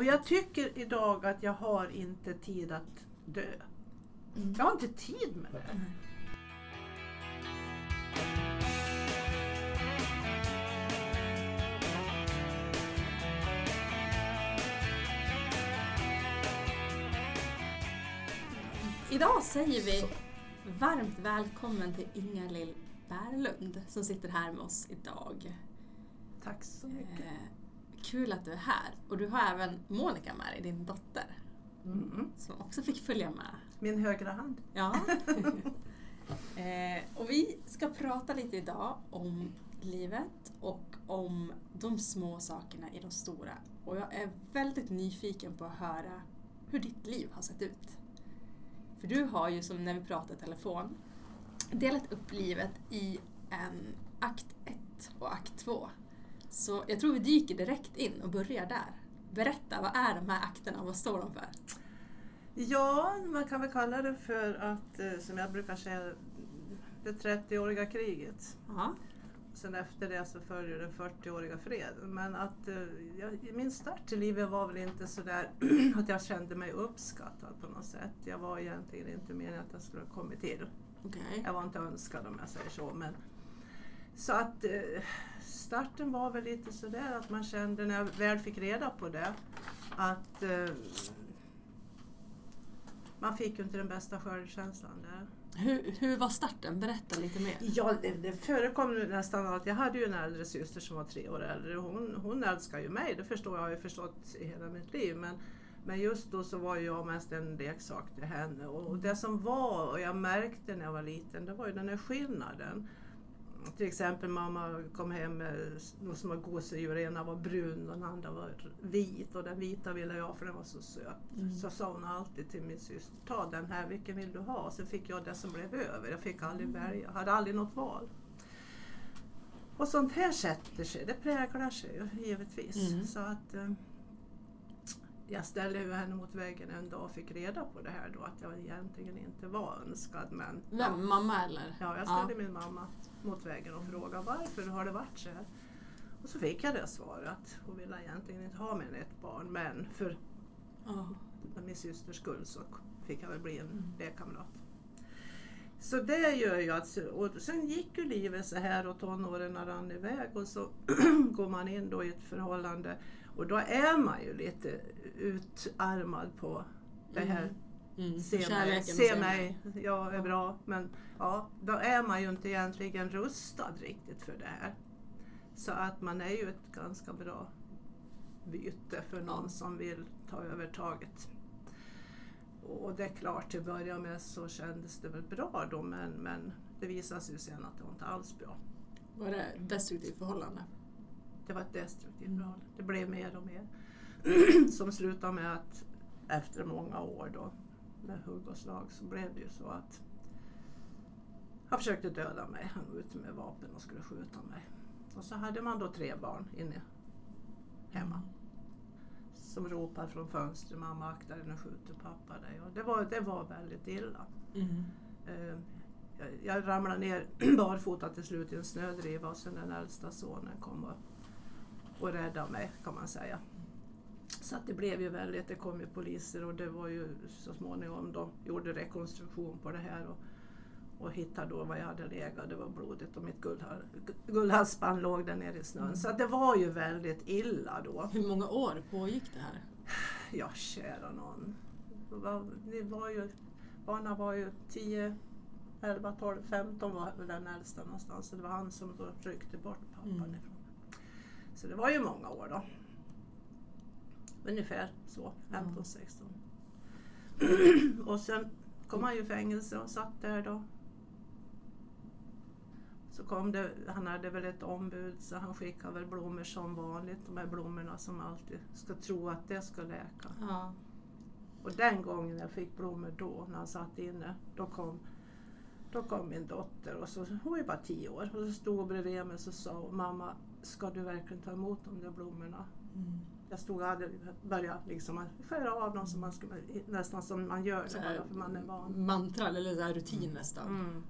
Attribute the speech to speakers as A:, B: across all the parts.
A: Och jag tycker idag att jag har inte tid att dö.
B: Mm.
A: Jag har inte tid med det.
B: Idag säger vi varmt välkommen till Inga-Lill Bärlund som sitter här med oss idag.
A: Tack så mycket.
B: Kul att du är här. Och du har även Monica med dig, din dotter,
A: Mm.
B: som också fick följa med.
A: Min högra hand.
B: Ja. eh, och vi ska prata lite idag om livet och om de små sakerna i de stora. Och jag är väldigt nyfiken på att höra hur ditt liv har sett ut. För du har ju, som när vi pratade i telefon, delat upp livet i en akt 1 och akt 2. Så jag tror vi dyker direkt in och börjar där. Berätta, vad är de här akterna och vad står de för?
A: Ja, man kan väl kalla det för att, eh, som jag brukar säga, det 30-åriga kriget.
B: Ja.
A: Sen efter det så följer den 40-åriga freden. Men att eh, jag, min start i livet var väl inte sådär att jag kände mig uppskattad på något sätt. Jag var egentligen inte meningen att jag skulle ha kommit till.
B: Okej.
A: Jag var inte önskad om jag säger så. Men, så att eh, starten var väl lite sådär att man kände när jag väl fick reda på det att eh, man fick ju inte den bästa självkänslan där.
B: Hur, hur var starten? Berätta lite mer.
A: Ja, det, det förekom nästan allt. Jag hade ju en äldre syster som var tre år äldre. Hon, hon älskar ju mig, det förstår jag, har ju förstått i hela mitt liv. Men, men just då så var jag mest en leksak till henne. Och det som var, och jag märkte när jag var liten, det var ju den här skillnaden. Till exempel mamma kom hem med några små gosedjur, ena var brun och den andra var vit och den vita ville jag för den var så söt.
B: Mm.
A: Så sa hon alltid till min syster, ta den här, vilken vill du ha? Sen fick jag det som blev över, jag fick aldrig välja, jag hade aldrig något val. Och sånt här sätter sig, det präglar sig givetvis.
B: Mm.
A: Så att eh, jag ställde ju henne mot väggen en dag och fick reda på det här då att jag egentligen inte var önskad men
B: Vem? Mamma eller?
A: Ja, jag ställde min mamma mot väggen och frågade varför har det varit så här? Och så fick jag det svaret att hon ville egentligen inte ha mer än ett barn men för
B: Ja.
A: min systers skull så fick jag väl bli en
B: Mm.
A: lekkamrat. Så det gör ju att, och sen gick ju livet så här och tonåren rann iväg och så går man in då i ett förhållande och då är man ju lite utarmad på det här
B: Mm.
A: Se mig, se mig, jag är bra. Men ja, då är man ju inte egentligen rustad riktigt för det här. Så att man är ju ett ganska bra byte för någon
B: Ja.
A: som vill ta över taget. Och det är klart, till att börja med så kändes det väl bra då men, men det visade sig sen att det var inte alls bra.
B: Var det destruktivt förhållande?
A: Det var ett destruktivt förhållande. Det blev mer och mer. Som slutade med att efter många år då med hugg och slag så blev det ju så att han försökte döda mig. Han var ute med vapen och skulle skjuta mig. Och så hade man då tre barn inne hemma som ropar från fönstret mamma akta dig nu skjuter pappa dig. Och det, var, det var väldigt illa.
B: Mm.
A: Eh, jag, jag ramlade ner barfota till slut i en snödriva och sen den äldsta sonen kom och, och räddade mig kan man säga. Så att det blev ju väldigt, det kom ju poliser och det var ju så småningom de gjorde rekonstruktion på det här och, och hittade då vad jag hade legat, det var blodigt och mitt guldha- guldhalsband låg där nere i snön. Så att det var ju väldigt illa då.
B: Hur många år pågick det här?
A: Ja, kära någon. Det var, ju, barnen var ju 10, 11, 12, 15 var den äldsta någonstans. Så det var han som då ryckte bort pappan
B: Mm.
A: ifrån. Så det var ju många år då. Ungefär så, 15,
B: Ja.
A: 16. och sen kom han ju i fängelse och satt där då. Så kom det, han hade väl ett ombud så han skickade väl blommor som vanligt. De här blommorna som alltid ska tro att det ska läka.
B: Ja.
A: Och den gången jag fick blommor då, när han satt inne, då kom, då kom min dotter och så, hon var ju bara tio år och så stod hon bredvid mig och så sa mamma, ska du verkligen ta emot de där blommorna?
B: Mm.
A: Jag stod och hade börjat liksom skära av dem som man skulle, nästan som man gör
B: Så här,
A: för man är van.
B: Mantra eller så rutin nästan.
A: Mm.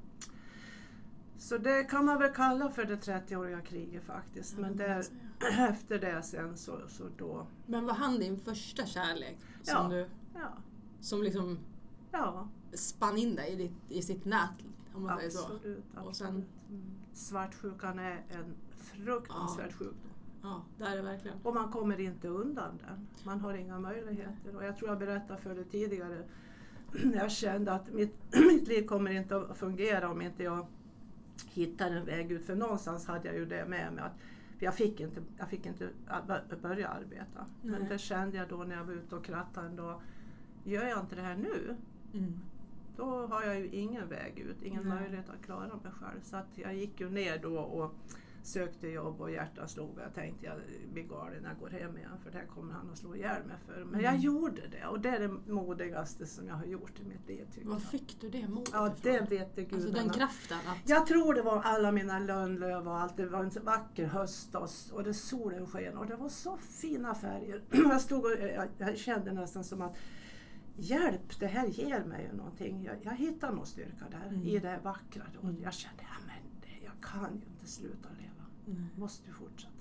A: Så det kan man väl kalla för det 30-åriga kriget faktiskt.
B: Ja,
A: Men där, efter det sen så, så då,
B: Men var han din första kärlek? Som,
A: Ja.
B: du,
A: ja,
B: som liksom
A: ja
B: spann in dig i, ditt, i sitt nät? Om man säger så.
A: absolut. absolut.
B: Och sen-
A: Mm. Svartsjukan är en fruktansvärd sjukdom.
B: Ja, det är det verkligen.
A: Och man kommer inte undan den. Man har inga möjligheter. Och jag tror jag berättade för dig tidigare. Jag kände att mitt, mitt liv kommer inte att fungera om inte jag hittar en väg ut. För någonstans hade jag ju det med mig. Att jag, fick inte, jag fick inte börja arbeta. Men
B: Nej.
A: det kände jag då när jag var ute och krattade en dag. Gör jag inte det här nu,
B: Mm.
A: då har jag ju ingen väg ut, ingen
B: Nej.
A: möjlighet att klara mig själv. Så att jag gick ju ner då och sökte jobb och hjärtat slog och jag tänkte jag blir galen jag går hem igen för det här kommer han att slå ihjäl mig för. Men jag
B: Mm.
A: gjorde det och det är det modigaste som jag har gjort i mitt liv.
B: Var fick du det modet
A: Ja,
B: ifrån?
A: det vet det
B: Alltså
A: gudarna.
B: den kraften att...
A: Jag tror det var alla mina lönnlöv och allt. Det var en vacker höstdag och det solen sken och det var så fina färger. Jag, stod och, jag, jag kände nästan som att Hjälp, det här ger mig ju någonting. Jag, jag hittar någon styrka där
B: Mm.
A: i det vackra. Och
B: Mm.
A: jag kände, ja, men det, jag kan ju inte sluta leva.
B: Nej.
A: Måste ju fortsätta.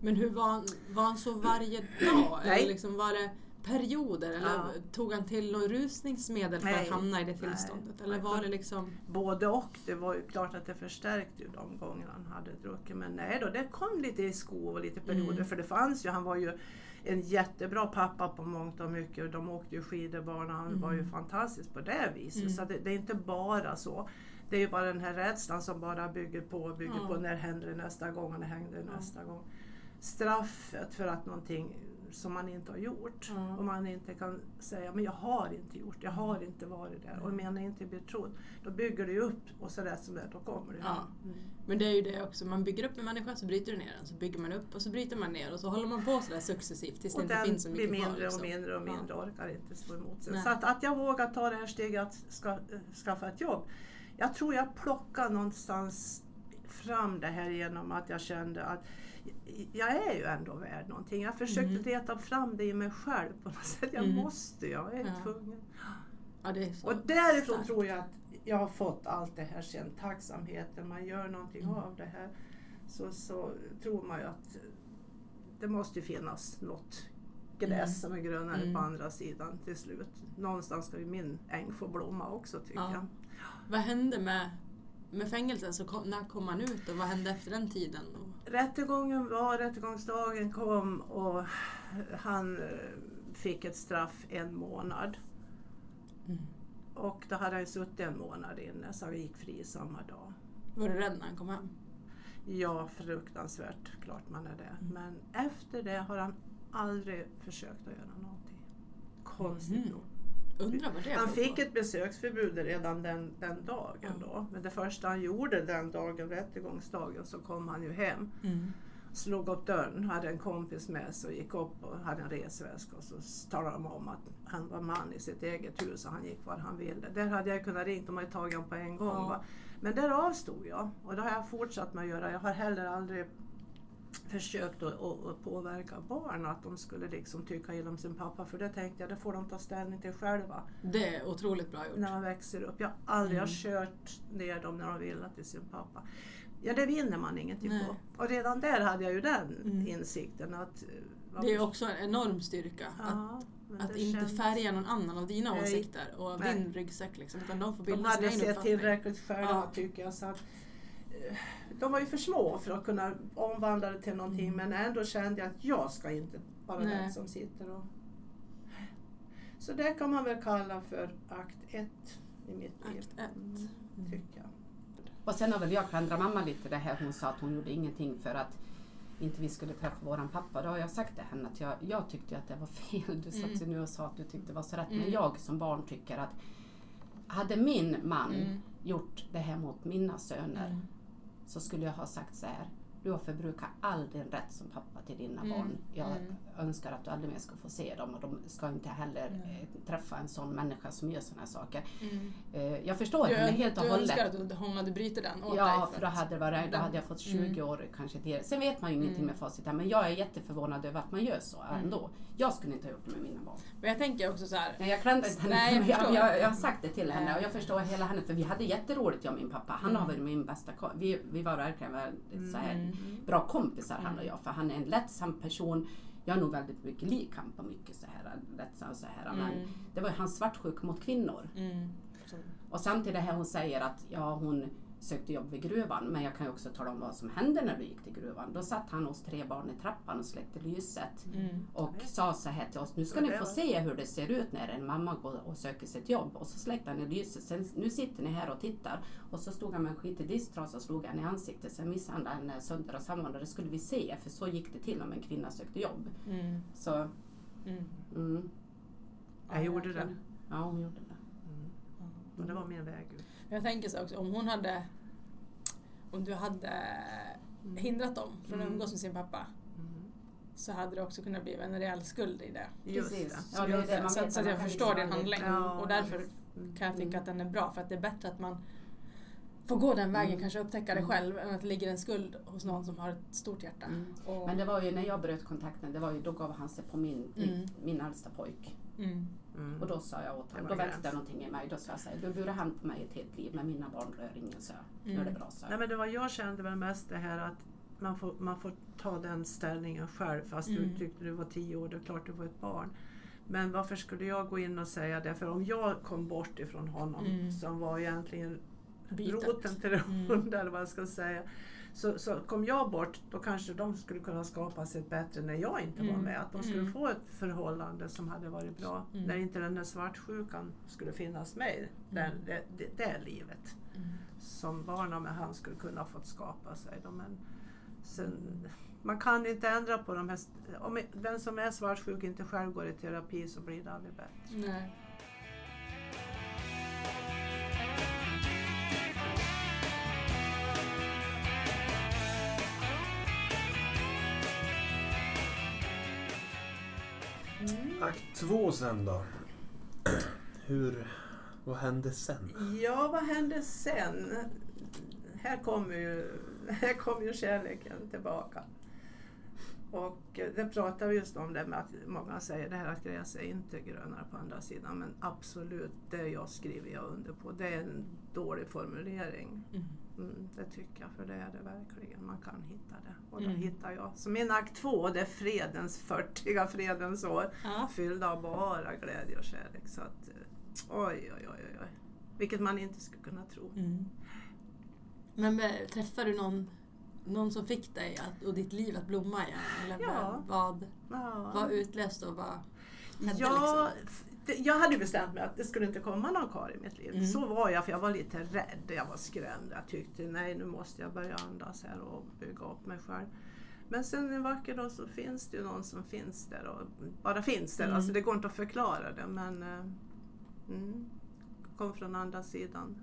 B: Men hur var han, var han så varje dag?
A: Nej.
B: Eller liksom var det perioder? Eller
A: Ja.
B: tog han till något rusningsmedel för
A: Nej.
B: att hamna i det tillståndet? Eller var det liksom...
A: Både och. Det var ju klart att det förstärkte ju de gånger han hade druckit. Men nej då, det kom lite i skov och lite perioder.
B: Mm.
A: För det fanns ju, han var ju en jättebra pappa på mångt och mycket. De åkte ju skidor barnen. Han
B: Mm.
A: var ju fantastisk på det viset.
B: Mm.
A: Så det, det är inte bara så. Det är ju bara den här rädslan som bara bygger på och bygger
B: Ja.
A: på. När händer det nästa gång och när händer det
B: Ja.
A: nästa gång. Straffet för att någonting som man inte har gjort.
B: Ja.
A: Och man inte kan säga, men jag har inte gjort, jag har inte varit där. Och
B: Mm.
A: menar inte bli trodd. Då bygger du upp och så rätt som det då kommer det.
B: Ja.
A: Mm.
B: Men det är ju det också, man bygger upp en människa så bryter du ner den, så bygger man upp och så bryter man ner och så håller man på sådär successivt tills det
A: Och
B: inte
A: den
B: finns så mycket
A: blir
B: kvar.
A: mindre och
B: liksom.
A: mindre och
B: Ja.
A: mindre, orkar inte stå emot sig. Så att, att jag vågar ta det här steget att ska, skaffa ett jobb. Jag tror jag plockar någonstans fram det här genom att jag kände att jag är ju ändå värd någonting. Jag försökte
B: Mm.
A: leta fram det i mig själv på något sätt. Jag
B: Mm.
A: måste, jag är
B: Ja.
A: tvungen.
B: Ja,
A: Och därifrån
B: starkt.
A: tror jag att jag har fått allt det här sen, tacksamheten, man gör någonting
B: Mm.
A: av det här. Så, så tror man ju att det måste finnas något gräs
B: Mm.
A: som är grönare
B: Mm.
A: på andra sidan till slut. Någonstans ska ju min äng få blomma också tycker
B: Ja.
A: jag.
B: Vad hände med, med fängelsen? Så kom, när kom han ut och vad hände efter den tiden?
A: Rättegången var, rättegångsdagen kom och han eh, fick ett straff en månad.
B: Mm.
A: Och då hade han suttit en månad inne så han gick fri samma dag.
B: Var du rädd när han kom hem?
A: Ja, fruktansvärt klart man är det.
B: Mm.
A: Men efter det har han aldrig försökt att göra någonting. Konstigt
B: Mhm.
A: nog.
B: Undrar vad det
A: Han fick ett besöksförbud redan den, den dagen
B: Ja.
A: då. Men det första han gjorde den dagen, rättegångsdagen, så kom han ju hem.
B: Mm.
A: Slog upp dörren, hade en kompis med sig och gick upp och hade en resväska och så talade de om att han var man i sitt eget hus och han gick var han ville. Där hade jag kunnat ringt, de hade tagit honom på en gång.
B: Ja.
A: Men där avstod jag och det har jag fortsatt med att göra. Jag har heller aldrig försökt att, att, att påverka barn att de skulle liksom tycka illa om sin pappa för det tänkte jag, det får de ta ställning till själva
B: Det är otroligt bra gjort.
A: när de växer upp. Jag har aldrig
B: Mm.
A: har kört ner dem när de vill till sin pappa. Ja, det vinner man ingenting
B: Nej.
A: på. Och redan där hade jag ju den
B: Mm.
A: insikten att... eh,
B: Det är också en enorm styrka att,
A: Ja,
B: att
A: det
B: inte
A: känns-
B: färga någon annan av dina
A: Nej.
B: åsikter och av
A: Nej.
B: din ryggsäck. Liksom, utan de får
A: De
B: bilda sin
A: hade sett tillräckligt själva
B: Ja.
A: tycker jag. Så att, eh, de var ju för små för att kunna omvandla det till någonting
B: Mm.
A: men ändå kände jag att jag ska inte vara
B: Nej.
A: den som sitter och... Så det kan man väl kalla för akt ett i mitt liv.
B: Akt ett.
A: Mm,
B: Mm.
A: tycker jag.
C: Och sen har väl jag klandrat mamma lite det här hon sa att hon gjorde ingenting för att inte vi skulle träffa våran pappa. Då har jag sagt till henne att jag, jag tyckte att det var fel. Du satt
B: Mm.
C: ju nu och sa att du tyckte det var så rätt.
B: Mm.
C: Men jag som barn tycker att hade min man
B: Mm.
C: gjort det här mot mina söner
B: Mm
C: så skulle jag ha sagt så här du har förbrukat all din rätt som pappa till dina
B: Mm,
C: barn. Jag
B: mm.
C: önskar att du aldrig mer ska få se dem och de ska inte heller eh, träffa en sån människa som gör såna här saker.
B: Mm.
C: Eh, jag förstår
B: Du,
C: henne helt och
B: du
C: hållet.
B: önskar att du- hon hade brutit den åt
C: Ja,
B: dig?
C: för då hade, det varit, då hade jag fått 20
B: Mm.
C: år kanske till. Sen vet man ju ingenting
B: Mm.
C: med facit här, men jag är jätteförvånad över att man gör så
B: Mm.
C: ändå. Jag skulle inte ha gjort det med mina barn.
B: Men jag tänker också så här.
C: Nej, jag klandrar inte henne,
B: Nej, jag
C: jag, jag, jag har sagt det till henne och jag förstår hela henne för vi hade jätteroligt jag och min pappa. Han
B: Mm.
C: har varit min bästa vi, vi var verkligen så här,
B: Mm.
C: Bra kompisar han och
B: Mm.
C: jag för han är en lättsam person. Jag är nog väldigt mycket lik han på mycket så här lättsam så här men
B: Mm.
C: det var ju hans svartsjuk mot kvinnor.
B: Mm.
C: Och samtidigt det här hon säger att ja, hon sökte jobb vid gruvan. Men jag kan ju också tala om vad som hände när du gick till gruvan. Då satt han hos tre barn i trappan och släckte lyset.
B: Mm.
C: Och sa så här till oss, nu ska ni få se hur det ser ut när en mamma går och söker sitt jobb. Och så släckte han lyset. Sen, nu sitter ni här och tittar. Och så stod han med en skitig disktrasa och slog henne i ansiktet. Sen misshandlade han henne sönder och samman. Och det skulle vi se, för så gick det till om en kvinna sökte jobb.
B: Mm.
C: Så,
B: Mm.
C: mm,
A: Jag gjorde det.
C: Ja, hon gjorde det.
A: Mm. Men det var min väg ut.
B: Jag tänker så också, om hon hade om du hade hindrat dem från att
A: Mm.
B: umgås med sin pappa
A: Mm.
B: så hade det också kunnat bli en rejäl skuld i det.
A: Just
B: så att, så att
C: man
B: jag förstår din handling
A: Ja,
B: och därför
A: Mm.
B: kan jag tycka att den är bra för att det är bättre att man får gå den vägen,
C: Mm.
B: kanske upptäcka det
C: Mm.
B: själv än att det ligger en skuld hos någon som har ett stort hjärta.
C: Mm.
B: Och,
C: Men det var ju när jag bröt kontakten, det var ju, då gav han sig på min,
B: Mm.
C: min, min äldsta pojk.
B: Mm.
A: Mm.
C: Och då sa jag åt
A: Det
C: honom, då väckte
A: gräns.
C: någonting i mig. Då sa jag så här, du burar hand på mig ett helt liv, men mina barn rör ingen så. Nu är det
B: Mm.
C: bra så.
A: Nej, men det var, jag kände väl mest det här att man får, man får ta den ställningen själv fast
B: Mm.
A: du tyckte du var tio år, det är klart du var ett barn. Men varför skulle jag gå in och säga det? För om jag kom bort ifrån honom
B: Mm.
A: som var egentligen
B: Bytet.
A: roten till det
B: Mm.
A: onda eller vad jag ska säga. Så, så kom jag bort, då kanske de skulle kunna skapa sig ett bättre när jag inte var
B: Mm.
A: med. Att de skulle
B: Mm.
A: få ett förhållande som hade varit bra.
B: Mm.
A: När inte den där svartsjukan skulle finnas med. Den, det, det, det livet
B: Mm.
A: som barnen med han skulle kunna fått skapa sig. Då. Men sen, man kan inte ändra på de här... Om den som är svartsjuk inte själv går i terapi så blir det aldrig bättre.
B: Nej.
D: Akt två sen då. Hur, vad hände sen?
A: Ja, vad hände sen? Här kommer ju, här kom ju kärleken tillbaka. Och eh, det pratar vi just om det med att många säger det här att gräset är inte grönare på andra sidan. Men absolut, det jag skriver jag under på. Det är en dålig formulering.
B: Mm.
A: Mm, det tycker jag, för det är det verkligen. Man kan hitta det. Och
B: Mm.
A: hittar jag. Så min akt två, det är fredens, 40 fredens år.
B: Ja.
A: Fyllda av bara glädje och kärlek. Så att, eh, oj, oj, oj, oj. Vilket man inte skulle kunna tro.
B: Mm. Men eh, träffade du någon, någon som fick dig att, och ditt liv att blomma igen? Eller
A: Ja.
B: vad,
A: Ja.
B: vad utlöste och vad hände?
A: Ja,
B: liksom?
A: jag hade bestämt mig att det skulle inte komma någon karl i mitt liv.
B: Mm.
A: Så var jag, för jag var lite rädd. Jag var skrämd. Jag tyckte nej, nu måste jag börja andas här och bygga upp mig själv. Men sen en vacker dag så finns det ju någon som finns där och bara finns där.
B: Mm.
A: Alltså det går inte att förklara det men eh, mm, kom från andra sidan.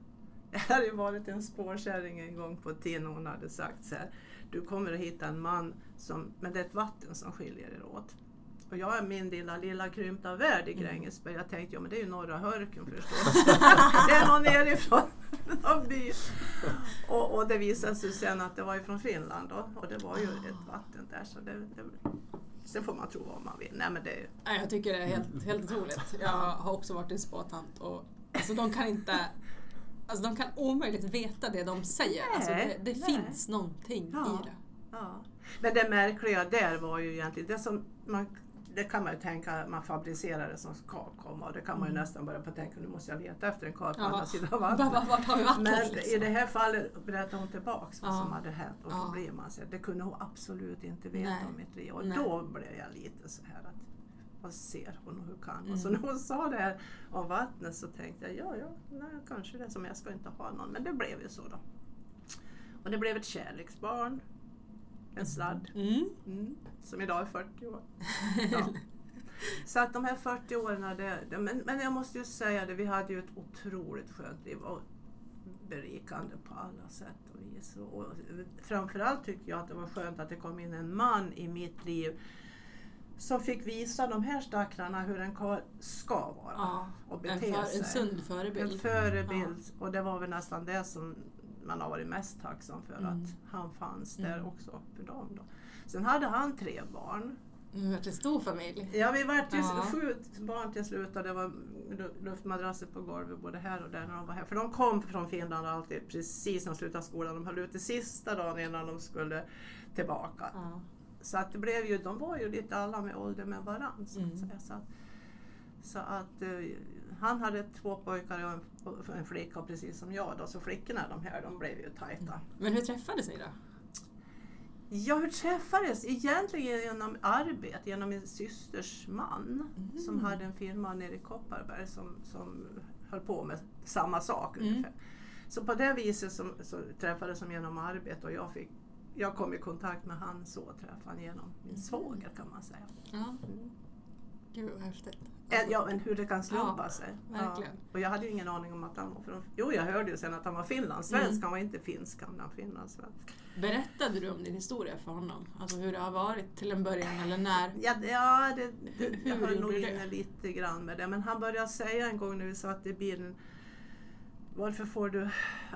A: Jag hade varit en spårkärring en gång på tiden och hon hade sagt så här. Du kommer att hitta en man som, men det är ett vatten som skiljer er åt. Och jag är min lilla, lilla krympta värld i
B: Mm.
A: Grängesberg. Jag tänkte, ja men det är ju norra Hörken förstås. det är någon nerifrån någon by. Och, och det visade sig sen att det var ju från Finland då, och det var ju ett vatten där. Så det, det, sen får man tro vad man vill. Nej men det är
B: jag tycker det är helt, helt otroligt. Jag har också varit en spåtant och alltså, de kan inte Alltså de kan omöjligt veta det de säger. Alltså, det
A: Nej,
B: det
A: nej.
B: finns någonting
A: Ja.
B: i det.
A: Ja. Men det märkliga där var ju egentligen, det som man, det kan man ju tänka, man fabricerar det som ska komma och det kan man ju
B: Mm.
A: nästan börja på att tänka, nu måste jag leta efter en karl på
B: Ja.
A: andra sidan vattnet.
B: var, vart har vi vattnet?
A: Men
B: liksom?
A: i det här fallet berättade hon tillbaks vad
B: Ja.
A: som hade hänt och då
B: Ja.
A: blir man så här, det kunde hon absolut inte veta
B: Nej.
A: om mitt liv. Och
B: Nej.
A: då blev jag lite så här att vad ser hon och hur kan hon?
B: Mm.
A: Så när hon sa det här om vattnet så tänkte jag, ja, ja, nej, kanske det som jag ska inte ha någon. Men det blev ju så då. Och det blev ett kärleksbarn, en sladd.
B: Mm.
A: Mm, som idag är 40 år. Ja. Så att de här 40 åren, det, det, men, men jag måste ju säga det, vi hade ju ett otroligt skönt liv. Och berikande på alla sätt och vis. Och, framförallt tyckte jag att det var skönt att det kom in en man i mitt liv som fick visa de här stackarna hur en karl ska vara
B: Ja,
A: och
B: en,
A: bete
B: för,
A: sig.
B: en sund förebild.
A: En förebild. Och det var väl nästan det som man har varit mest tacksam för,
B: Mm.
A: att han fanns där
B: Mm.
A: också för dem. Då. Sen hade han tre barn.
B: Nu vart en stor familj.
A: Ja, vi vart ju
B: Ja.
A: sju barn till slut och det var lu- luftmadrasser på golvet både här och där när de var här. För de kom från Finland alltid precis när de slutade skolan. De höll ut det sista dagen innan de skulle tillbaka.
B: Ja.
A: Så att det blev ju, de var ju lite alla med ålder med varandra. Så att
B: Mm.
A: säga. Så att, så att eh, han hade två pojkar och en, en flicka precis som jag. Då, så flickorna de här de blev ju tajta.
B: Men hur träffades ni då?
A: Ja, hur träffades? Egentligen genom arbete, genom min systers man
B: Mm.
A: som hade en firma nere i Kopparberg som, som höll på med samma sak
B: Mm.
A: ungefär. Så på det viset som, så träffades de genom arbete och jag, fick, jag kom i kontakt med han så träffade han genom min svåger kan man säga.
B: Ja.
A: Mm.
B: Gud vad häftigt.
A: Eh, Ja, men hur det kan slumpa
B: Ja,
A: sig.
B: verkligen.
A: Och jag hade ju ingen aning om att han var från... Jo, jag hörde ju sen att han var finlandssvensk.
B: Mm.
A: Han var inte finsk, han var finlandssvensk.
B: Berättade du om din historia för honom? Alltså hur det har varit till en början eller när?
A: Ja, ja det, det, jag höll nog inne lite grann med det. Men han började säga en gång när vi satt i bilen Varför får du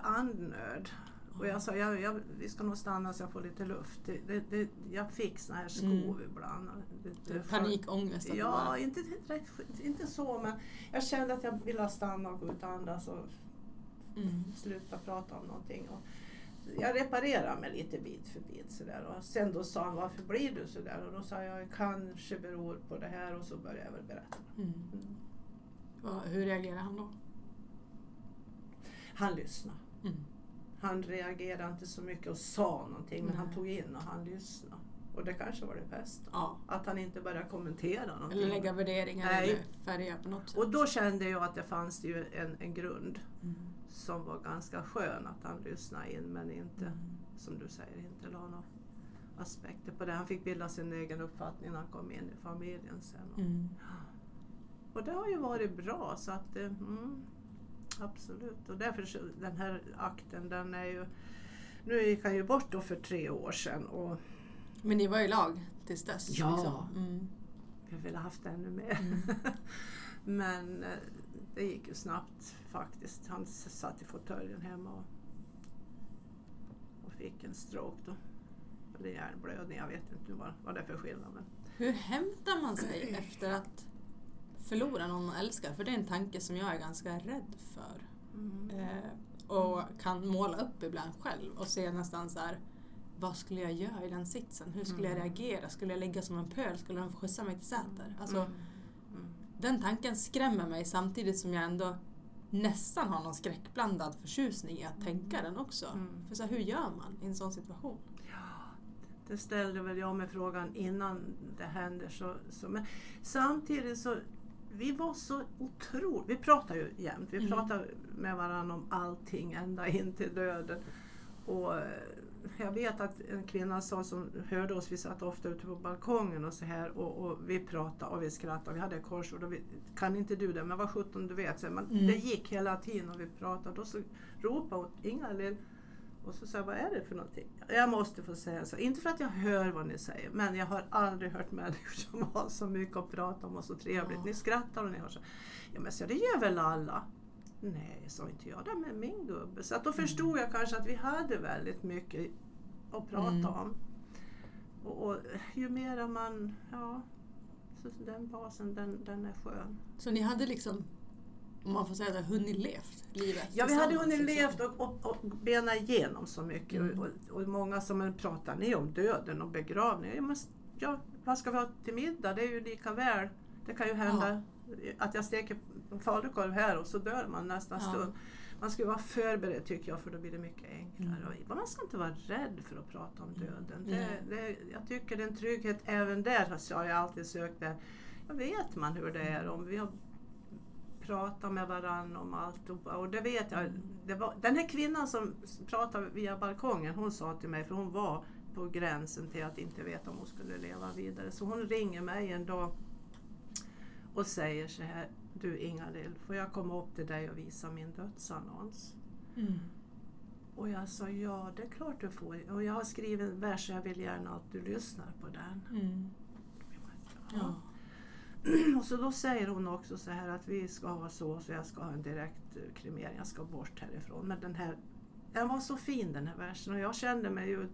A: andnöd? Och jag sa, jag, jag, vi ska nog stanna så jag får lite luft. Det, det, det, jag fick såna här skov
B: Mm.
A: ibland.
B: Panikångest?
A: Ja, inte, inte så men jag kände att jag ville stanna och gå ut och andas och
B: Mm.
A: sluta prata om någonting. Och jag reparerade mig lite bit för bit sådär. Och sen då sa han, varför blir du sådär? Och då sa jag, kanske beror på det här och så började jag väl berätta.
B: Mm.
A: Mm.
B: Hur reagerade han då?
A: Han lyssnade. Han reagerade inte så mycket och sa någonting men han
B: Nej.
A: tog in och han lyssnade. Och det kanske var det bästa.
B: Ja.
A: Att han inte började kommentera någonting.
B: Eller lägga värderingar
A: Nej.
B: eller färga på något sätt.
A: Och då kände jag att det fanns ju en, en grund
B: Mm.
A: som var ganska skön att han lyssnade in men inte,
B: Mm.
A: som du säger, inte la några aspekter på det. Han fick bilda sin egen uppfattning när han kom in i familjen sen.
B: Mm.
A: Och det har ju varit bra så att eh, mm, absolut. Och därför den här akten den är ju nu gick han ju bort då för tre år sedan och
B: Men ni var i lag tills dess?
A: Ja.
B: Liksom. Mm.
A: jag ville haft ännu mer.
B: Mm.
A: Men eh, det gick ju snabbt faktiskt. Han satt i fåtöljen hemma och, och fick en stroke då. Eller hjärnblödning, jag vet inte vad, vad det är för skillnad. Men
B: Hur hämtar man sig efter att förlora någon man älskar? För det är en tanke som jag är ganska rädd för.
A: mm.
B: Eh, och kan måla upp ibland själv och se nästan så här vad skulle jag göra i den sitsen? Hur skulle jag
A: Mm.
B: reagera? Skulle jag ligga som en pöl? Skulle de skjutsa mig till Säter? Alltså,
A: Mm. Mm.
B: Den tanken skrämmer mig samtidigt som jag ändå nästan har någon skräckblandad förtjusning i att tänka den också.
A: Mm.
B: För så här, hur gör man i en sån situation?
A: Det ställde väl jag mig frågan innan det händer. Så, så, men samtidigt så, vi var så otroligt, vi pratar ju jämt, vi
B: Mm.
A: pratar med varandra om allting ända in till döden. Och eh, jag vet att en kvinna sa som hörde oss, vi satt ofta ute på balkongen och så här och, och vi pratade och vi skrattade, vi hade korsord och vi, kan inte du det, men vad sjutton du vet. Så, men
B: Mm.
A: Det gick hela tiden och vi pratade och så ropade hon Ingalill och så sa jag, vad är det för någonting? Jag måste få säga så. Inte för att jag hör vad ni säger, men jag har aldrig hört människor som har så mycket att prata om och så trevligt.
B: Ja.
A: Ni skrattar och ni har så. Ja men så det gör väl alla? Nej, sa inte jag det med min gubbe. Så att då förstod jag kanske att vi hade väldigt mycket att prata
B: Mm.
A: om. Och, och ju mera man, ja, så den basen den, den är skön.
B: Så ni hade liksom, om man får säga det, hunnit levt livet
A: Ja, vi hade hunnit
B: liksom.
A: levt och, och, och bena igenom så mycket.
B: Mm.
A: Och, och många som pratar ni om döden och begravning? Ja, men, ja, vad ska vi ha till middag? Det är ju lika väl. Det kan ju hända att jag steker falukorv här och så dör man nästa
B: Ja.
A: stund. Man ska vara förberedd tycker jag för då blir det mycket enklare.
B: Mm.
A: Man ska inte vara rädd för att prata om döden. Det,
B: Nej.
A: det, jag tycker det är en trygghet även där. Så har jag alltid sökt det. Jag vet man hur det är. Om vi har pratat med varandra om allt. Och, och det vet jag. Det var, den här kvinnan som pratade via balkongen, hon sa till mig, för hon var på gränsen till att inte veta om hon skulle leva vidare. Så hon ringer mig en dag och säger så här, du Ingalill, får jag komma upp till dig och visa min dödsannons?
B: Mm.
A: Och jag sa ja, det är klart du får. Och jag har skrivit en vers jag vill gärna att du lyssnar på den.
B: Mm.
A: Och så då säger hon också så här att vi ska ha så, så jag ska ha en direkt eh, kremering, jag ska bort härifrån. Men den här, den var så fin den här versen och jag kände mig ju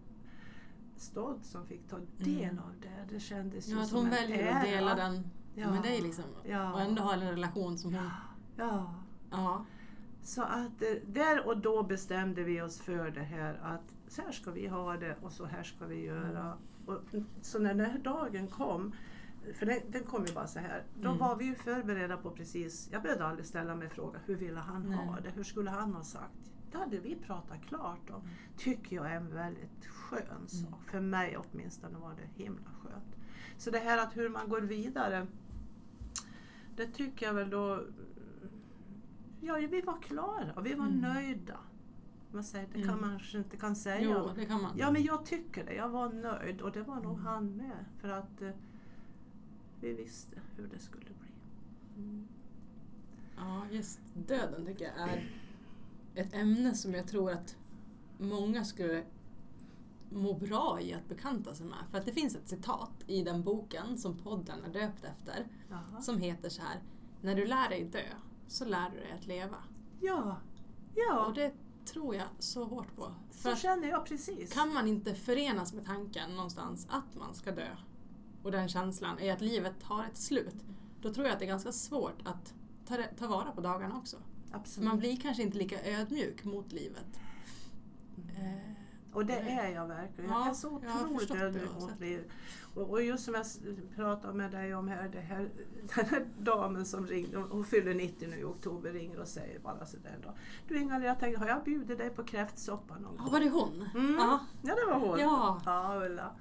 A: stolt som fick ta del
B: Mm.
A: av det. Det kändes ju
B: Ja, att
A: som
B: hon
A: en
B: väljer
A: ära.
B: att dela den
A: Ja.
B: med dig liksom.
A: Ja.
B: Och ändå ha en relation som hon...
A: Ja.
B: Ja.
A: Så att eh, där och då bestämde vi oss för det här att så här ska vi ha det och så här ska vi göra. Och, så när den här dagen kom, för den, den kom ju bara så här, då
B: Mm.
A: var vi ju förberedda på precis, jag behövde aldrig ställa mig frågan hur ville han ha
B: Nej.
A: det, hur skulle han ha sagt? Det hade vi pratat klart om. Tycker jag är en väldigt skön sak. För mig åtminstone var det himla skönt. Så det här att hur man går vidare, det tycker jag väl då Ja, vi var klara, vi var
B: Mm.
A: nöjda. Man säger, det kan
B: Mm.
A: man kanske inte kan säga.
B: Jo, det kan man.
A: Ja, men jag tycker det. Jag var nöjd och det var nog
B: Mm.
A: han med. För att eh, vi visste hur det skulle bli. Mm.
B: Ja, just döden tycker jag är ett ämne som jag tror att många skulle må bra i att bekanta sig med. För att det finns ett citat i den boken som podden är döpt efter
A: Jaha.
B: som heter så här. När du lär dig dö så lär du dig att leva.
A: Ja, ja
B: Och det tror jag så hårt på. För
A: så känner jag precis.
B: kan man inte förenas med tanken någonstans att man ska dö och den känslan är att livet har ett slut. Då tror jag att det är ganska svårt att ta, ta vara på dagarna också.
A: Absolut.
B: Man blir kanske inte lika ödmjuk mot livet. Eh,
A: Och det är jag verkligen.
B: Ja,
A: jag är så otroligt ödmjuk mot livet. Och, och just som jag pratade med dig om här, här, den här damen som ringde, hon- fyller 90 nu i oktober, ringer och säger bara sådär då. Du Ingalill, jag tänkte, har jag bjudit dig på kräftsoppa någon
B: ja,
A: gång?
B: var det hon?
A: Mm.
B: Ja.
A: Ja, det var hon.
B: Ja.
A: Ja, Ulla.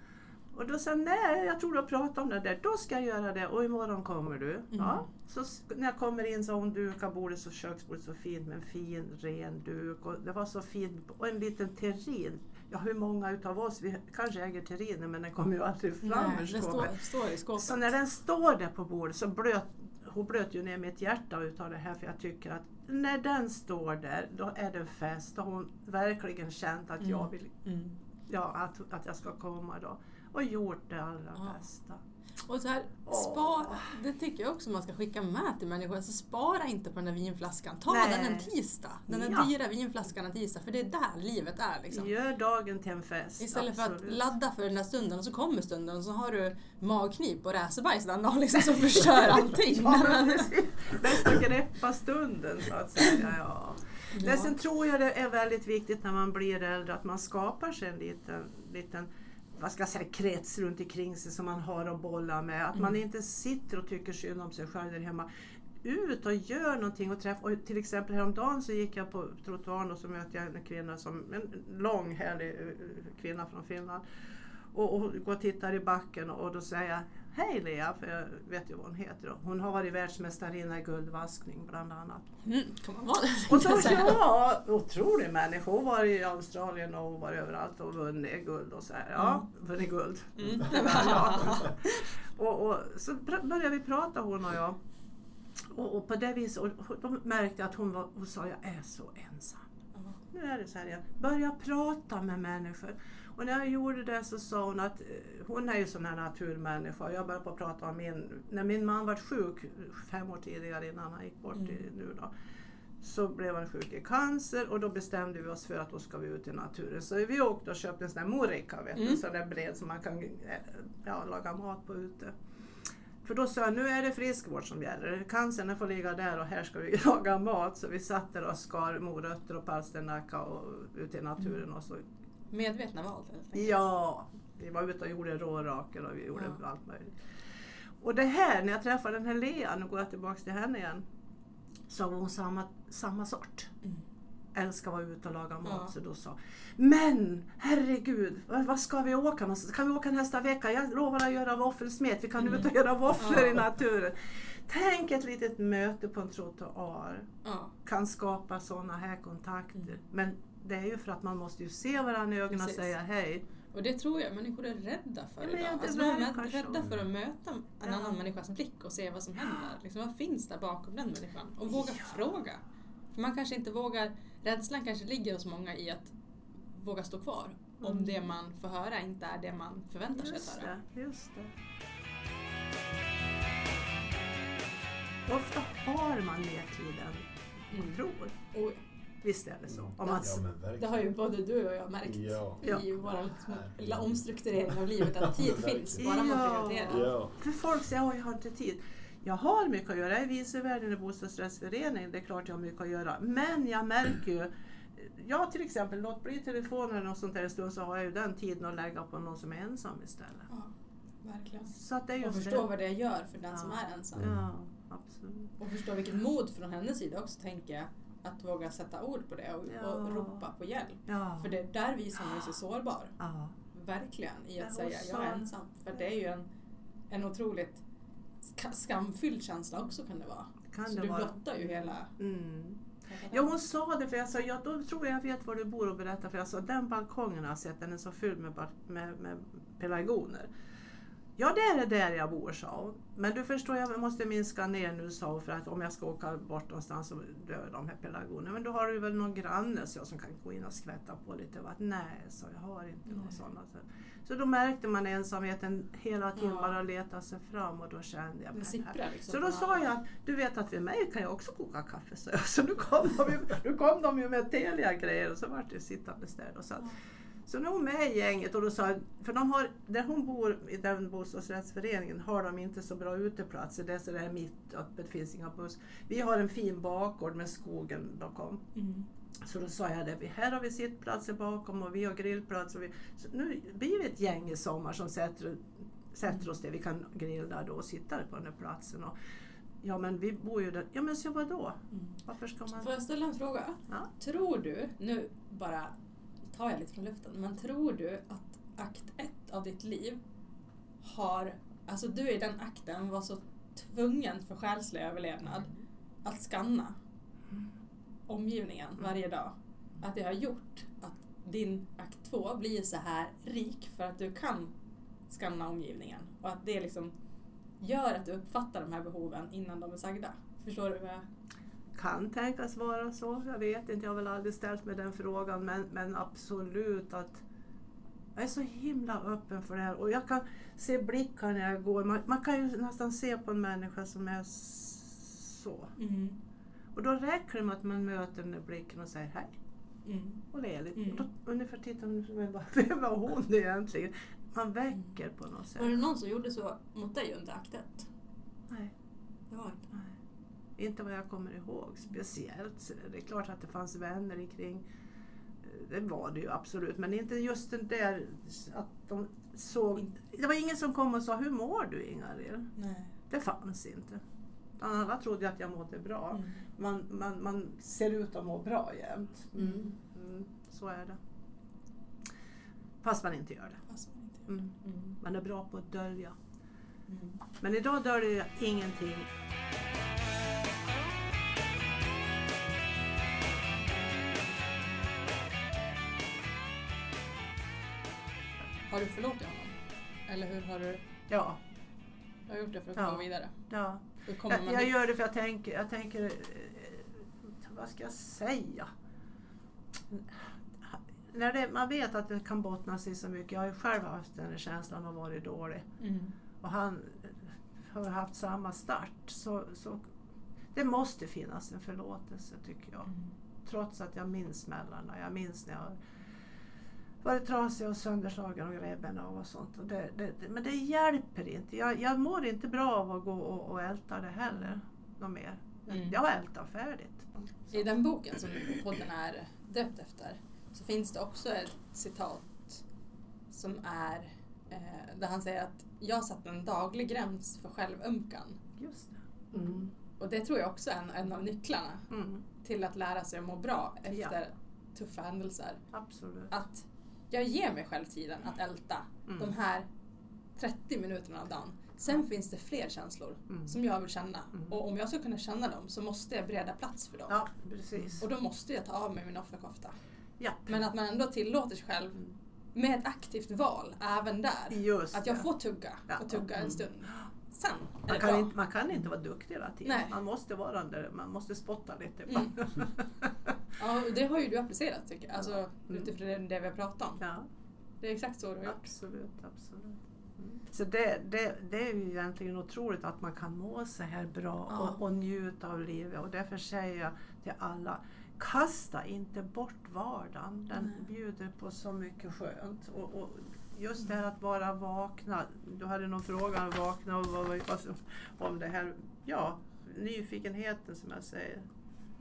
A: Och då sa jag, nej, jag tror du har pratat om det där. Då ska jag göra det och imorgon kommer du.
B: Mm.
A: Ja. Så när jag kommer in så har hon dukat bordet så köksbordet så fint med en fin ren duk. Och det var så fint. Och en liten terrin. Ja, hur många utav oss, vi kanske äger terriner men den kommer ju aldrig fram
B: Nej,
A: ur skåpet.
B: står, står.
A: Så när den står där på bordet så blöt hon blöt ju ner mitt hjärta utav det här för jag tycker att när den står där då är det fest. Då har hon verkligen känt att jag
B: Mm.
A: vill
B: Mm.
A: ja, att, att jag ska komma då. Och gjort det allra
B: Ja.
A: bästa.
B: Och så här, spara, det tycker jag också man ska skicka med till människor. Alltså spara inte på den där vinflaskan. Ta
A: Nej.
B: den en tisdag. Den där
A: Ja.
B: dyra vinflaskan en tisdag. För det är där livet är. Liksom.
A: Gör dagen till en fest.
B: Istället för att
A: absolut.
B: ladda för den här stunden och så kommer stunden och så har du magknip och räsebajs den dagen liksom, som förstör allting.
A: Ja. Bäst att greppa stunden så att säga. Ja.
B: Ja.
A: sen tror jag det är väldigt viktigt när man blir äldre att man skapar sig en liten, liten vad ska jag säga, krets runt omkring sig som man har att bolla med. Att man
B: Mm.
A: inte sitter och tycker synd om sig själv där hemma. Ut och gör någonting och träffa. Och till exempel häromdagen så gick jag på trottoaren och så mötte jag en kvinna som, en lång härlig eh, kvinna från Finland. Och, och går och tittar i backen och då säger jag Hej Lea, för jag vet ju vad hon heter. då. Hon har varit världsmästarinna i guldvaskning bland annat.
B: Mm, kan man vara det?
A: Och då, ja, otrolig människa. Hon var i Australien och var överallt och vunnit guld och så här. Ja, vunnit guld.
B: Mm.
A: Ja. och, och så började vi prata hon och jag. Och, och på det viset, och och då märkte att hon, var, hon sa jag är så ensam. Nu är det så här igen. Börja prata med människor. Och när jag gjorde det så sa hon att eh, hon är ju sån här naturmänniska. Jag började på att prata om min, när min man var sjuk fem år tidigare innan han gick bort
B: Mm.
A: i, nu då. Så blev han sjuk i cancer och då bestämde vi oss för att då ska vi ut i naturen. Så vi åkte och köpte en sån där morika, vet
B: Mm.
A: en sån där bred som man kan eh, ja, laga mat på ute. För då sa jag, nu är det friskvård som gäller. Cancern får ligga där och här ska vi laga mat. Så vi satt där och skar morötter och palsternacka och ute i naturen. Och så.
B: Medvetna val.
A: Ja, vi var ute och gjorde rårakel och vi gjorde
B: Ja.
A: allt möjligt. Och det här, när jag träffade den här Lea, nu går jag tillbaka till henne igen. Så var hon samma, samma sort.
B: Mm.
A: Älskar att vara ute och laga mat.
B: Ja.
A: Så då sa Men herregud, vad vad ska vi åka någonstans? Kan vi åka nästa vecka? Jag lovar att göra våffelsmet. Vi kan
B: Mm.
A: ut och göra våfflor
B: Ja.
A: i naturen. Tänk ett litet möte på en trottoar
B: Ja.
A: kan skapa sådana här kontakter.
B: Mm.
A: Men det är ju för att man måste ju se varandra i ögonen och
B: Precis.
A: säga hej.
B: Och det tror jag människor är rädda för
A: Ja,
B: idag. Alltså, de är
A: så.
B: rädda för att möta en
A: Ja.
B: annan människas blick och se vad som händer. Liksom, vad finns där bakom den människan? Och våga fråga. För man kanske inte vågar, rädslan kanske ligger hos många i att våga stå kvar om
A: Mm.
B: det man får höra inte är det man förväntar sig att
A: Just
B: höra.
A: det, just det. Ofta har man mer tid än man
B: Mm.
A: tror.
B: Och
A: Visst är det så? Om man,
D: Ja,
B: det har ju både du och jag märkt
D: Ja.
B: I vår lilla omstrukturering av livet att tid finns bara man prioriterar.
D: Ja.
A: För folk säger att jag har inte tid. Jag har mycket att göra. Jag är vice värd i en bostadsrättsförening. Det är klart jag har mycket att göra. Men jag märker ju Ja till exempel, låt bli telefonen något sånt där en stund så har jag ju den tiden att lägga på någon som är ensam istället.
B: Ja, verkligen.
A: Så att det är
B: Och förstå
A: det.
B: vad det gör för den
A: Ja.
B: som är ensam.
A: Ja, absolut.
B: Och förstå vilket mod från hennes sida också tänker jag. Att våga sätta ord på det och,
A: Ja.
B: och ropa på hjälp.
A: Ja.
B: För det, där visar man ju sig sårbar.
A: ja.
B: Verkligen. I att säga jag är ensam. För det är ju en, en otroligt ska- skamfylld känsla också kan det vara.
A: Kan
B: Så
A: det
B: du
A: vara.
B: blottar ju hela...
A: Mm. Ja hon sa det för jag sa ja då tror jag jag vet var du bor och berätta för jag sa den balkongen har jag sett den är så full med, med, med pelargoner. Ja det är där jag bor sa hon. Men du förstår jag måste minska ner nu sa hon för att om jag ska åka bort någonstans så dör de här pelargonerna. Men då har du väl någon granne så jag som kan gå in och skvätta på lite vatten. Nej sa jag har inte några
B: Nej.
A: sådana. Så, så då märkte man ensamheten hela tiden
B: Ja.
A: bara leta sig fram och då kände jag
B: sipprar liksom.
A: så då sa jag att du vet att vid mig kan jag också koka kaffe. Så, så nu, kom de ju, nu kom de ju med Telia grejer och så vart det sittande där. Och så, att- så nu är hon med i gänget och då sa för de har, där hon bor i den bostadsrättsföreningen har de inte så bra uteplatser. Det är så där mitt öppet, finns inga buss. Vi har en fin bakgård med skogen bakom.
B: Mm.
A: Så då sa jag det, vi- här har vi sittplatser bakom och vi har grillplatser. Och vi, så nu blir vi ett gäng i sommar som sätter, sätter oss där. Vi kan grilla då och sitta på den här platsen. Och, ja men vi bor ju där. Ja men så vadå?
B: Mm.
A: Varför ska man...
B: Får jag ställa en fråga?
A: Ja.
B: Tror du, nu bara tar jag lite från luften, men tror du att akt ett av ditt liv har, alltså du i den akten var så tvungen för själslig överlevnad att skanna omgivningen varje dag. Att det har gjort att din akt två blir så här rik för att du kan skanna omgivningen. Och att det liksom gör att du uppfattar de här behoven innan de är sagda. Förstår du vad jag...
A: Kan tänkas vara så. Jag vet inte, jag har väl aldrig ställt mig den frågan. Men, men absolut att jag är så himla öppen för det här. Och jag kan se blickar när jag går. Man, man kan ju nästan se på en människa som är så.
B: Mm.
A: Och då räcker det med att man möter den där blicken och säger hej.
B: Mm.
A: och ler lite.
B: Mm.
A: Och då, ungefär tittar man men vad- vem var hon egentligen? Man väcker på något sätt.
B: Var det någon som gjorde så mot dig under akt ett?
A: Nej,
B: Det var inte.
A: nej. Inte vad jag kommer ihåg speciellt. Så Det är klart att det fanns vänner omkring. Det var det ju absolut. Men inte just den där att de såg. Det var ingen som kom och sa Hur mår du Ingarill?
B: Nej.
A: Det fanns inte. Alla trodde att jag mådde bra.
B: Mm.
A: Man, man, man ser ut att må bra jämt.
B: Mm.
A: Mm, så är det. Fast man inte gör det.
B: Fast man inte gör
A: Mm.
B: det. Mm.
A: Man är bra på att dölja.
B: Mm.
A: Men idag döljer jag ingenting.
B: Har du förlåtit honom? Eller hur har du,
A: Ja,
B: har du gjort det för att
A: Ja.
B: komma vidare?
A: ja.
B: Hur kommer
A: Jag,
B: man
A: jag gör det för jag tänker, jag tänker eh, vad ska jag säga? När det, man vet att det kan bottna sig så mycket. Jag har ju själv haft den känslan av varit dålig.
B: Mm.
A: Och han eh, har haft samma start. Så, så det måste finnas en förlåtelse tycker jag.
B: Mm.
A: Trots att jag minns smällarna. Jag minns när jag varit trasig och sönderslagen och gräbben av och sånt. Och det, det, det, men det hjälper inte. Jag, jag mår inte bra av att gå och, och älta det heller. Något mer.
B: Mm.
A: Jag har ältat färdigt.
B: I den boken som podden är döpt efter så finns det också ett citat som är eh, där han säger att jag satt en daglig gräns för självömkan.
A: Just det.
C: Mm.
B: Och det tror jag också är en, en av nycklarna
A: Mm,
B: till att lära sig att må bra efter
A: Ja.
B: tuffa händelser.
A: absolut.
B: Att jag ger mig själv tiden att älta
A: Mm.
B: de här 30 minuterna av dagen. Sen finns det fler känslor
A: Mm.
B: som jag vill känna.
A: Mm.
B: Och om jag ska kunna känna dem så måste jag bereda plats för dem.
A: Ja, precis.
B: Och då måste jag ta av mig min offerkofta.
A: Ja.
B: Men att man ändå tillåter sig själv med ett aktivt val även där.
A: Just
B: Att jag
A: det.
B: får tugga
A: Ja.
B: och tugga
A: Mm.
B: en stund. Sen är
A: Man
B: det
A: kan,
B: bra.
A: inte, man kan inte vara duktig hela tiden.
B: Nej.
A: Man måste vara där, man måste spotta lite.
B: Mm. Ja, och det har ju du applicerat tycker jag. Alltså
A: Mm.
B: utifrån det, det vi har pratat om.
A: Ja,
B: Det är exakt så du har gjort.
A: absolut, absolut. Mm. Så det, det, det är ju egentligen otroligt att man kan må så här bra
B: Ja.
A: och, och njuta av livet. Och därför säger jag till alla, kasta inte bort vardagen. Den
B: Nej.
A: bjuder på så mycket skönt. Och, och just det här att vara vakna. Du hade någon fråga om vakna och vad, vad, om det här, ja, nyfikenheten som jag säger.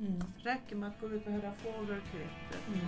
B: Mm.
A: Räcker med att gå ut och höra fågelkvitter.
B: Mm.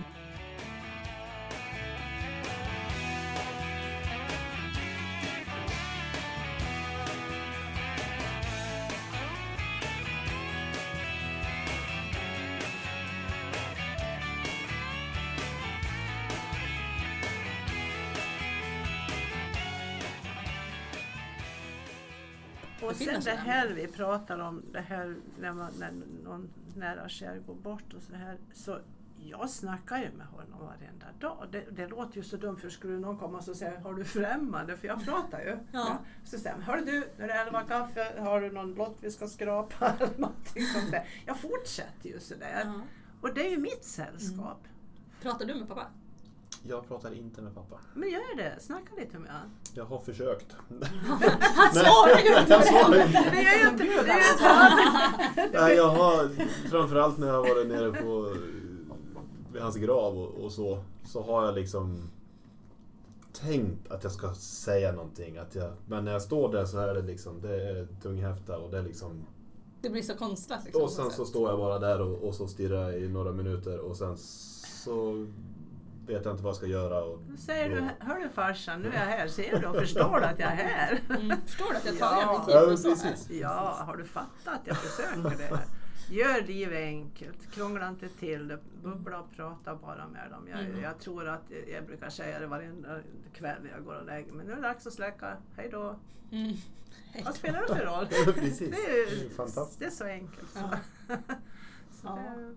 A: Och sen det här vi pratar om, det här när, man, när någon nära kär går bort och så här. Så jag snackar ju med honom varenda dag. Det, det låter ju så dumt för skulle någon komma och säga har du främmande? För jag pratar ju.
B: Ja.
A: Så säger hör du, nu är det elva kaffe, har du någon lott vi ska skrapa? Eller någonting sånt där. Jag fortsätter ju sådär.
B: Ja.
A: Och det är ju mitt sällskap.
B: Pratar du med pappa?
D: Jag pratar inte med pappa.
A: Men gör det, snacka lite med honom.
D: Jag har försökt.
B: Han svarar ju inte det!
D: inte.
A: Det är ju inte, det
D: Nej, jag har framförallt när jag har varit nere på vid hans grav och, och så, så har jag liksom tänkt att jag ska säga någonting. Att jag, men när jag står där så är det liksom, det är tunghäfta och det är liksom...
B: Det blir så konstlat liksom.
D: Och sen så står jag bara där och, och så stirrar jag i några minuter och sen så vet jag inte vad jag ska göra. Och
A: Nu säger
D: då-
A: du, hör du farsan, nu är jag här. Ser du och förstår du att jag är här?
B: Mm. Förstår du att jag tar
A: Ja.
B: min tid
D: Ja, precis.
A: Ja, har du fattat att jag försöker det? Gör livet enkelt, krångla inte till det, bubbla och prata bara med dem. Jag,
B: Mm.
A: jag tror att, jag brukar säga det varenda kväll när jag går och lägger mig. Nu är det dags att släcka, hej då.
B: Mm.
A: Vad
B: då.
A: spelar det för roll?
D: Precis.
A: Det
D: Det
A: är, det är så enkelt. Så.
B: Ja.
A: så
B: Ja.
A: det,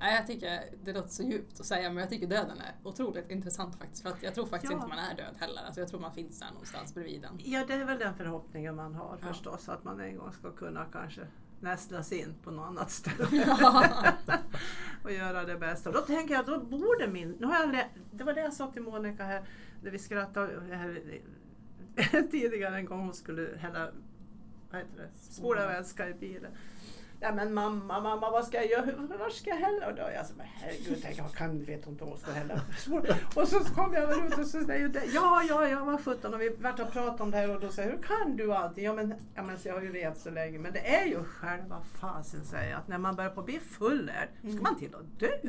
A: nej.
B: Jag tycker det låter så djupt att säga men jag tycker döden är otroligt intressant faktiskt. För att jag tror faktiskt
A: Ja.
B: inte man är död heller. Alltså jag tror man finns där någonstans bredvid den.
A: Ja, det är väl den förhoppningen man har
B: Ja.
A: förstås, att man en gång ska kunna kanske nästlas in på något annat ställe.
B: Ja.
A: och göra det bästa. Då tänker jag, då borde min... Nu har jag det var det jag sa till Monica här, när vi skrattade här, tidigare en gång hon skulle hälla, vad heter det, spola vätska i bilen. Ja men mamma, mamma vad ska jag göra? Var ska jag hälla? Och då jag så, men herregud, tänk, jag kan, vet inte om hon ska hälla. Och så kom jag ut och så säger jag, ja, ja, ja, vad sjutton. Och vi vart och pratade om det här och då säger jag, hur kan du allting? Ja men, ja, men så jag har ju levt så länge. Men det är ju själva fasen säger jag, att när man börjar på bli fullärd, ska man till att dö.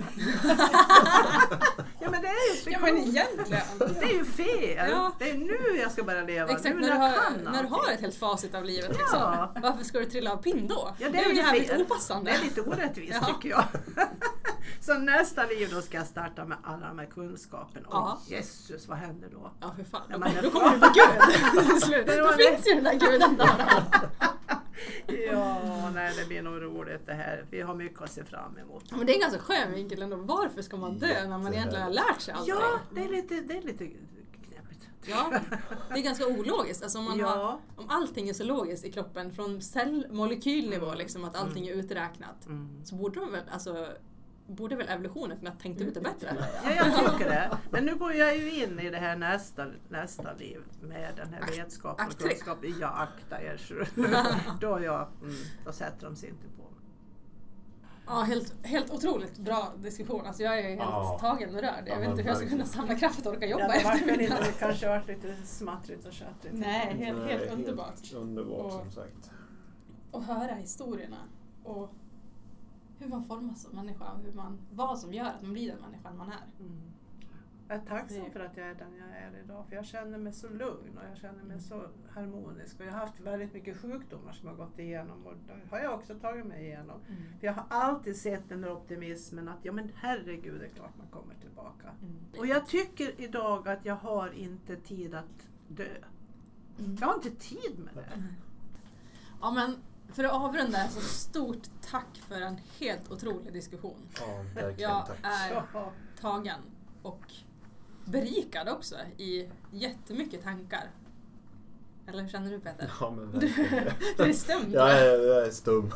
A: ja men det är ju
B: ja men egentligen.
A: det är ju fel!
B: Ja.
A: Det är nu jag ska börja leva,
B: Exakt,
A: nu
B: när du,
A: jag
B: har, när du har ett helt facit av livet
A: Ja.
B: liksom. Varför ska du trilla av pinn då?
A: Ja,
B: det är ju
A: fel.
B: opassande.
A: Det är lite orättvist
B: Ja.
A: tycker jag. Så nästa liv då ska jag starta med alla de här kunskaperna.
B: Ja.
A: Åh Jesus, vad händer då?
B: Ja för fan, kommer-
A: det-
B: då kommer du bli gud Då finns ju den där guden där.
A: Ja, nej det blir nog roligt det här. Vi har mycket att se fram emot.
B: Men det är en ganska skön vinkel ändå. Varför ska man dö när man egentligen har lärt sig allting?
A: Ja, det är lite, det är lite.
B: Ja, det är ganska ologiskt. Alltså om, man har,
A: Ja.
B: om allting är så logiskt i kroppen från cellmolekylnivå, liksom, att allting är uträknat,
A: Mm.
B: så borde de väl, alltså, borde väl evolutionen kunna tänkt ut det bättre?
A: Ja, jag tycker det. Men nu går jag ju in i det här nästa, nästa liv med den här vetskapen och kunskapen. Ja, akta er. Då, jag, mm, då sätter de sig inte på.
B: Ja, helt, helt otroligt bra diskussion. Alltså jag är helt
D: Ja.
B: tagen och rörd. Jag
D: Ja,
B: vet inte hur jag ska kunna samla kraft och orka
A: Det
B: jobba
A: varit
B: efter middag.
A: det kanske varit lite smattrigt och tjattrigt.
B: Nej, helt,
D: Nej,
B: helt underbart.
D: Underbart
B: Och-
D: som sagt.
B: Och höra historierna och hur man formas som människa och hur man, vad som gör att man blir den människan man är.
A: Mm. Jag är tacksam för att jag är den jag är idag. För jag känner mig så lugn och jag känner mig så harmonisk. Och jag har haft väldigt mycket sjukdomar som jag har gått igenom och det har jag också tagit mig igenom. För jag har alltid sett den där optimismen att ja men herregud, det är klart man kommer tillbaka.
B: Mm.
A: Och jag tycker idag att jag har inte tid att dö.
B: Mm.
A: Jag har inte tid med det.
B: Ja men för att avrunda så stort tack för en helt otrolig diskussion.
D: Ja, verkligen.
B: Jag är tagen och berikad också i jättemycket tankar. Eller hur känner du Peter?
D: Ja, men verkligen.
B: du är stämd.
D: Jag är, jag är stum.